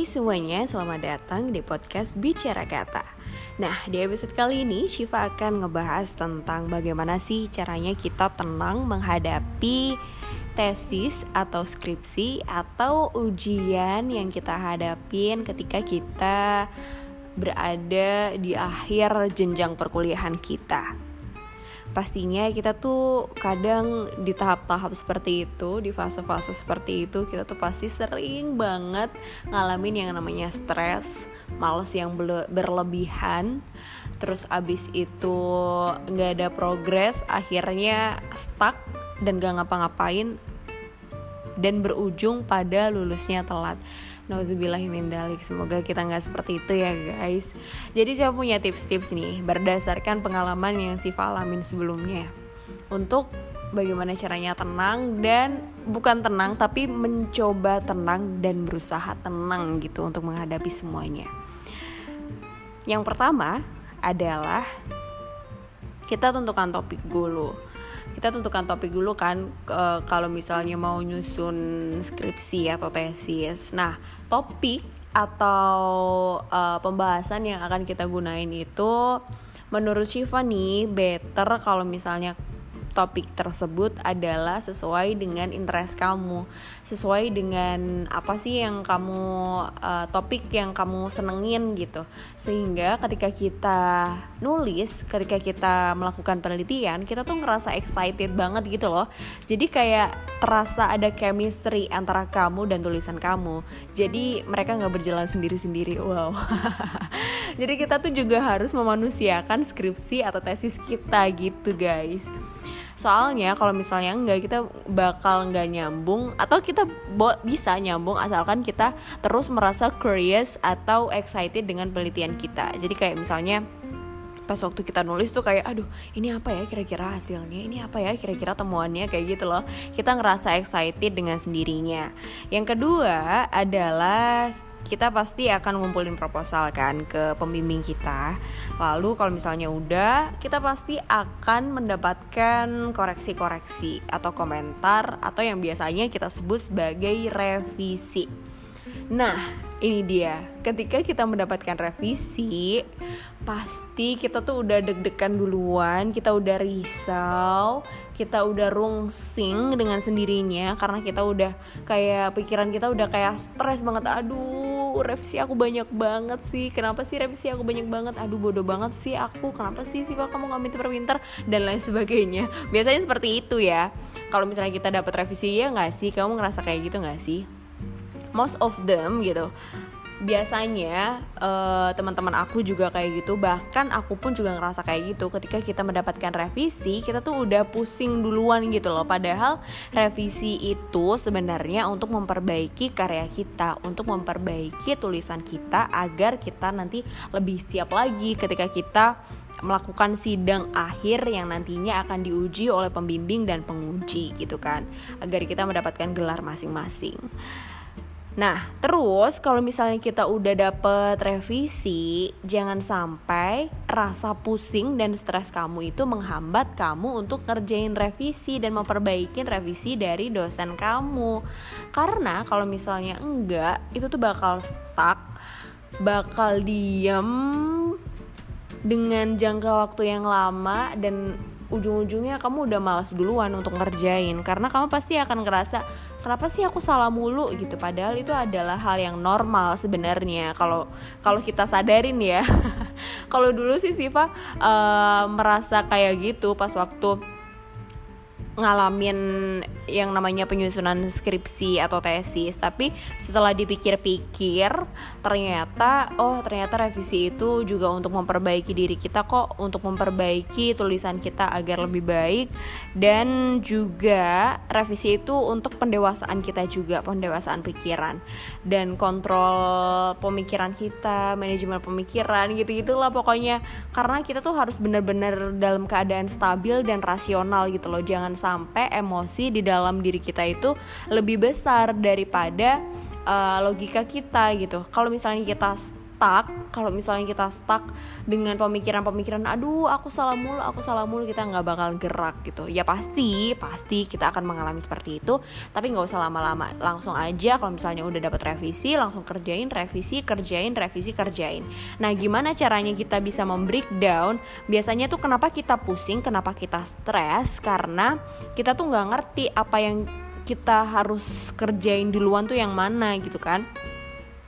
Hai semuanya, selamat datang di podcast Bicara Kata. Nah, di episode kali ini Shiva akan ngebahas tentang bagaimana sih caranya kita tenang menghadapi tesis atau skripsi atau ujian yang kita hadapin ketika kita berada di akhir jenjang perkuliahan kita pastinya kita tuh kadang di tahap-tahap seperti itu di fase-fase seperti itu kita tuh pasti sering banget ngalamin yang namanya stres males yang berlebihan. Terus abis itu nggak ada progres akhirnya stuck dan gak ngapa-ngapain dan berujung pada lulusnya telat Nauzubillahimindzalik. Semoga kita nggak seperti itu ya guys. Jadi saya punya tips-tips nih Berdasarkan pengalaman yang Siva alamin sebelumnya. Untuk bagaimana caranya tenang Dan bukan tenang tapi mencoba tenang Dan berusaha tenang gitu untuk menghadapi semuanya. Yang pertama adalah Kita tentukan topik dulu kita tentukan topik dulu kan e, kalau misalnya mau nyusun skripsi atau tesis. Nah, topik atau e, pembahasan yang akan kita gunain itu menurut Shiva nih better kalau misalnya topik tersebut adalah sesuai dengan interest kamu, sesuai dengan apa sih yang kamu uh, topik yang kamu senengin gitu. Sehingga ketika kita nulis, ketika kita melakukan penelitian, kita tuh ngerasa excited banget gitu loh. Jadi kayak terasa ada chemistry antara kamu dan tulisan kamu. Jadi mereka nggak berjalan sendiri-sendiri. Wow. Jadi kita tuh juga harus memanusiakan skripsi atau tesis kita gitu guys. Soalnya kalau misalnya enggak kita bakal nggak nyambung atau kita bisa nyambung asalkan kita terus merasa curious atau excited dengan penelitian kita. Jadi kayak misalnya pas waktu kita nulis tuh kayak aduh ini apa ya kira-kira hasilnya? Ini apa ya kira-kira temuannya? Kayak gitu loh. Kita ngerasa excited dengan sendirinya. Yang kedua adalah kita pasti akan ngumpulin proposal kan ke pembimbing kita. Lalu kalau misalnya udah, kita pasti akan mendapatkan koreksi-koreksi atau komentar atau yang biasanya kita sebut sebagai revisi. Nah, ini dia. Ketika kita mendapatkan revisi, pasti kita tuh udah deg-degan duluan, kita udah risau, kita udah rungsing dengan sendirinya karena kita udah kayak pikiran kita udah kayak stres banget. Aduh, revisi aku banyak banget sih. Kenapa sih revisi aku banyak banget? Aduh, bodoh banget sih aku. Kenapa sih sih kamu nggak pinter-pinter dan lain sebagainya. Biasanya seperti itu ya. Kalau misalnya kita dapat revisi ya nggak sih? Kamu ngerasa kayak gitu nggak sih? most of them gitu biasanya uh, teman-teman aku juga kayak gitu. Bahkan aku pun juga ngerasa kayak gitu. Ketika kita mendapatkan revisi kita tuh udah pusing duluan gitu loh. Padahal revisi itu sebenarnya untuk memperbaiki karya kita untuk memperbaiki tulisan kita agar kita nanti lebih siap lagi ketika kita melakukan sidang akhir yang nantinya akan diuji oleh pembimbing dan penguji gitu kan. Agar kita mendapatkan gelar masing-masing. Nah, terus kalau misalnya kita udah dapet revisi, jangan sampai rasa pusing dan stres kamu itu menghambat kamu untuk ngerjain revisi dan memperbaiki revisi dari dosen kamu. Karena kalau misalnya enggak, itu tuh bakal stuck, bakal diem dengan jangka waktu yang lama dan ujung-ujungnya kamu udah malas duluan untuk ngerjain karena kamu pasti akan ngerasa kenapa sih aku salah mulu gitu? Padahal itu adalah hal yang normal sebenarnya kalau kalau kita sadarin ya. Kalau dulu sih Siva uh, merasa kayak gitu pas waktu ngalamin yang namanya penyusunan skripsi atau tesis. Tapi setelah dipikir-pikir ternyata oh ternyata revisi itu juga untuk memperbaiki diri kita kok untuk memperbaiki tulisan kita agar lebih baik. Dan juga revisi itu untuk pendewasaan kita juga pendewasaan pikiran. Dan kontrol pemikiran kita manajemen pemikiran gitu gitulah pokoknya. Karena kita tuh harus benar-benar dalam keadaan stabil dan rasional gitu loh. Jangan sampai emosi di dalam diri kita itu lebih besar daripada uh, logika kita gitu. Kalau misalnya kita stuck kalau misalnya kita stuck dengan pemikiran-pemikiran aduh aku salah mulu aku salah mulu kita nggak bakal gerak gitu. Ya pasti pasti kita akan mengalami seperti itu tapi nggak usah lama-lama. Langsung aja kalau misalnya udah dapat revisi langsung kerjain revisi kerjain revisi kerjain. Nah gimana caranya kita bisa membreakdown? Biasanya tuh kenapa kita pusing kenapa kita stres? Karena kita tuh nggak ngerti apa yang kita harus kerjain duluan tuh yang mana gitu kan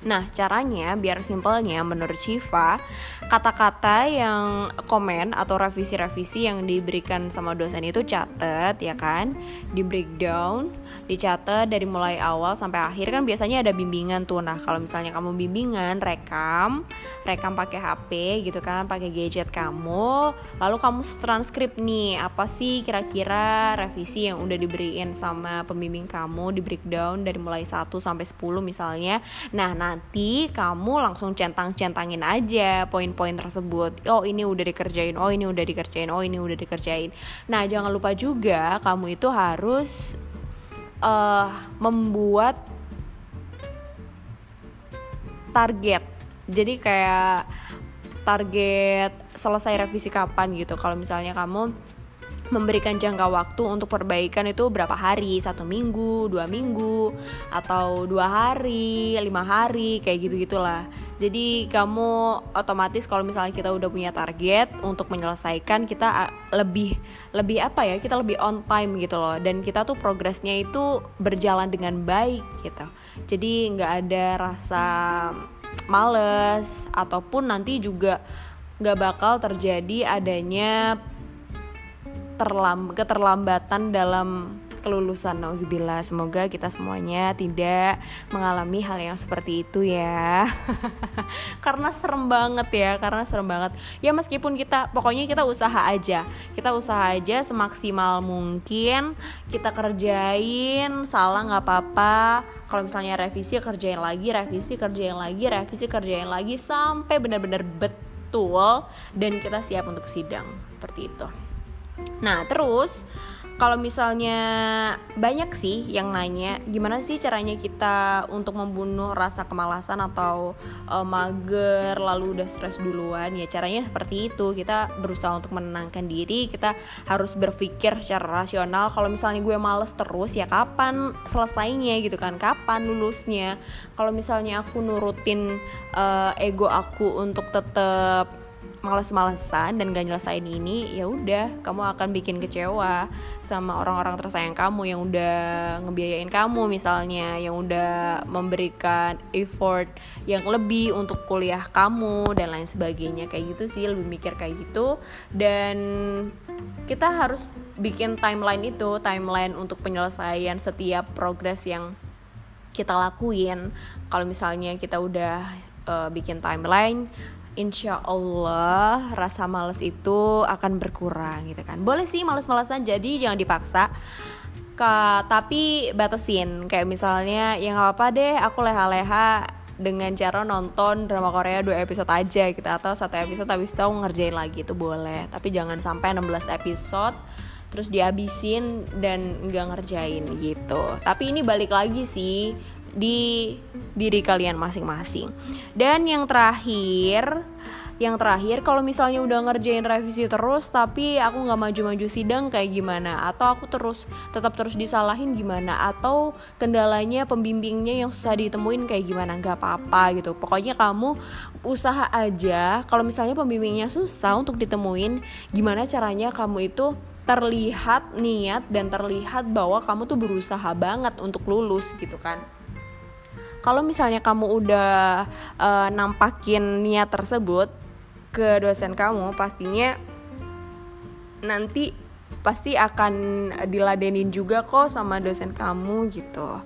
Nah, caranya biar simpelnya menurut Shiva, kata-kata yang komen atau revisi-revisi yang diberikan sama dosen itu catet ya kan, di breakdown, dicatat dari mulai awal sampai akhir kan biasanya ada bimbingan tuh. Nah, kalau misalnya kamu bimbingan, rekam, rekam pakai HP gitu kan, pakai gadget kamu, lalu kamu transkrip nih apa sih kira-kira revisi yang udah diberiin sama pembimbing kamu di breakdown dari mulai 1 sampai 10 misalnya. Nah, nah nanti kamu langsung centang-centangin aja poin-poin tersebut. Oh ini udah dikerjain oh ini udah dikerjain oh ini udah dikerjain. Nah jangan lupa juga kamu itu harus uh, membuat target. Jadi kayak target selesai revisi kapan gitu. Kalau misalnya kamu memberikan jangka waktu untuk perbaikan itu berapa hari? Satu minggu dua minggu atau dua hari lima hari kayak gitu gitulah jadi kamu otomatis kalau misalnya kita udah punya target untuk menyelesaikan kita lebih lebih apa ya kita lebih on time gitu loh. Dan kita tuh progresnya itu berjalan dengan baik gitu. Jadi nggak ada rasa males ataupun nanti juga nggak bakal terjadi adanya terlam keterlambatan dalam kelulusan nauzubillah. Semoga kita semuanya tidak mengalami hal yang seperti itu ya. Karena serem banget ya karena serem banget. Ya meskipun kita pokoknya kita usaha aja. Kita usaha aja semaksimal mungkin. Kita kerjain salah nggak apa-apa. Kalau misalnya revisi kerjain lagi revisi kerjain lagi revisi kerjain lagi sampai benar-benar betul dan kita siap untuk sidang. Seperti itu Nah, terus kalau misalnya banyak sih yang nanya gimana sih caranya kita untuk membunuh rasa kemalasan atau uh, mager lalu udah stres duluan? Ya caranya seperti itu. Kita berusaha untuk menenangkan diri kita harus berpikir secara rasional. Kalau misalnya gue males terus ya kapan selesainya gitu kan? Kapan lulusnya? Kalau misalnya aku nurutin uh, ego aku untuk tetap males-malesan dan gak nyelesain ini ya udah kamu akan bikin kecewa sama orang-orang tersayang kamu yang udah ngebiayain kamu misalnya yang udah memberikan effort yang lebih untuk kuliah kamu dan lain sebagainya. Kayak gitu sih lebih mikir kayak gitu. Dan kita harus bikin timeline itu timeline untuk penyelesaian setiap progres yang kita lakuin. Kalau misalnya kita udah uh, bikin timeline insya Allah rasa males itu akan berkurang gitu kan. Boleh sih males-malesan jadi jangan dipaksa. Ka, tapi batasin. Kayak misalnya ya nggak apa deh aku leha-leha dengan cara nonton drama Korea dua episode aja gitu. Atau satu episode habis itu ngerjain lagi itu boleh. Tapi jangan sampai 16 episode terus dihabisin dan nggak ngerjain gitu. Tapi ini balik lagi sih di diri kalian masing-masing. Dan yang terakhir yang terakhir kalau misalnya udah ngerjain revisi terus tapi aku nggak maju-maju sidang kayak gimana? Atau aku terus tetap terus disalahin gimana? Atau kendalanya pembimbingnya yang susah ditemuin kayak gimana? Nggak apa-apa gitu. Pokoknya kamu usaha aja. Kalau misalnya pembimbingnya susah untuk ditemuin gimana caranya kamu itu terlihat niat dan terlihat bahwa kamu tuh berusaha banget untuk lulus gitu kan. Kalau misalnya kamu udah uh, nampakin niat tersebut ke dosen kamu pastinya nanti pasti akan diladenin juga kok sama dosen kamu gitu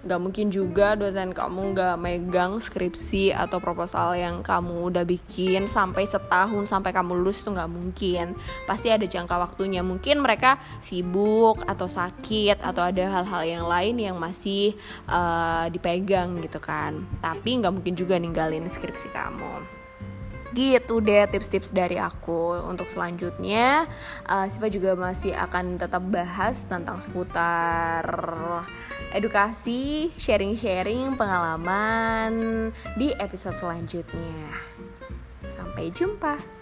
Gak mungkin juga dosen kamu gak megang skripsi atau proposal yang kamu udah bikin sampai setahun sampai kamu lulus tuh gak mungkin. Pasti ada jangka waktunya. Mungkin mereka sibuk atau sakit atau ada hal-hal yang lain yang masih uh, dipegang gitu kan. Tapi gak mungkin juga ninggalin skripsi kamu gitu deh tips-tips dari aku. Untuk selanjutnya uh, Siva juga masih akan tetap bahas tentang seputar edukasi sharing-sharing pengalaman di episode selanjutnya. Sampai jumpa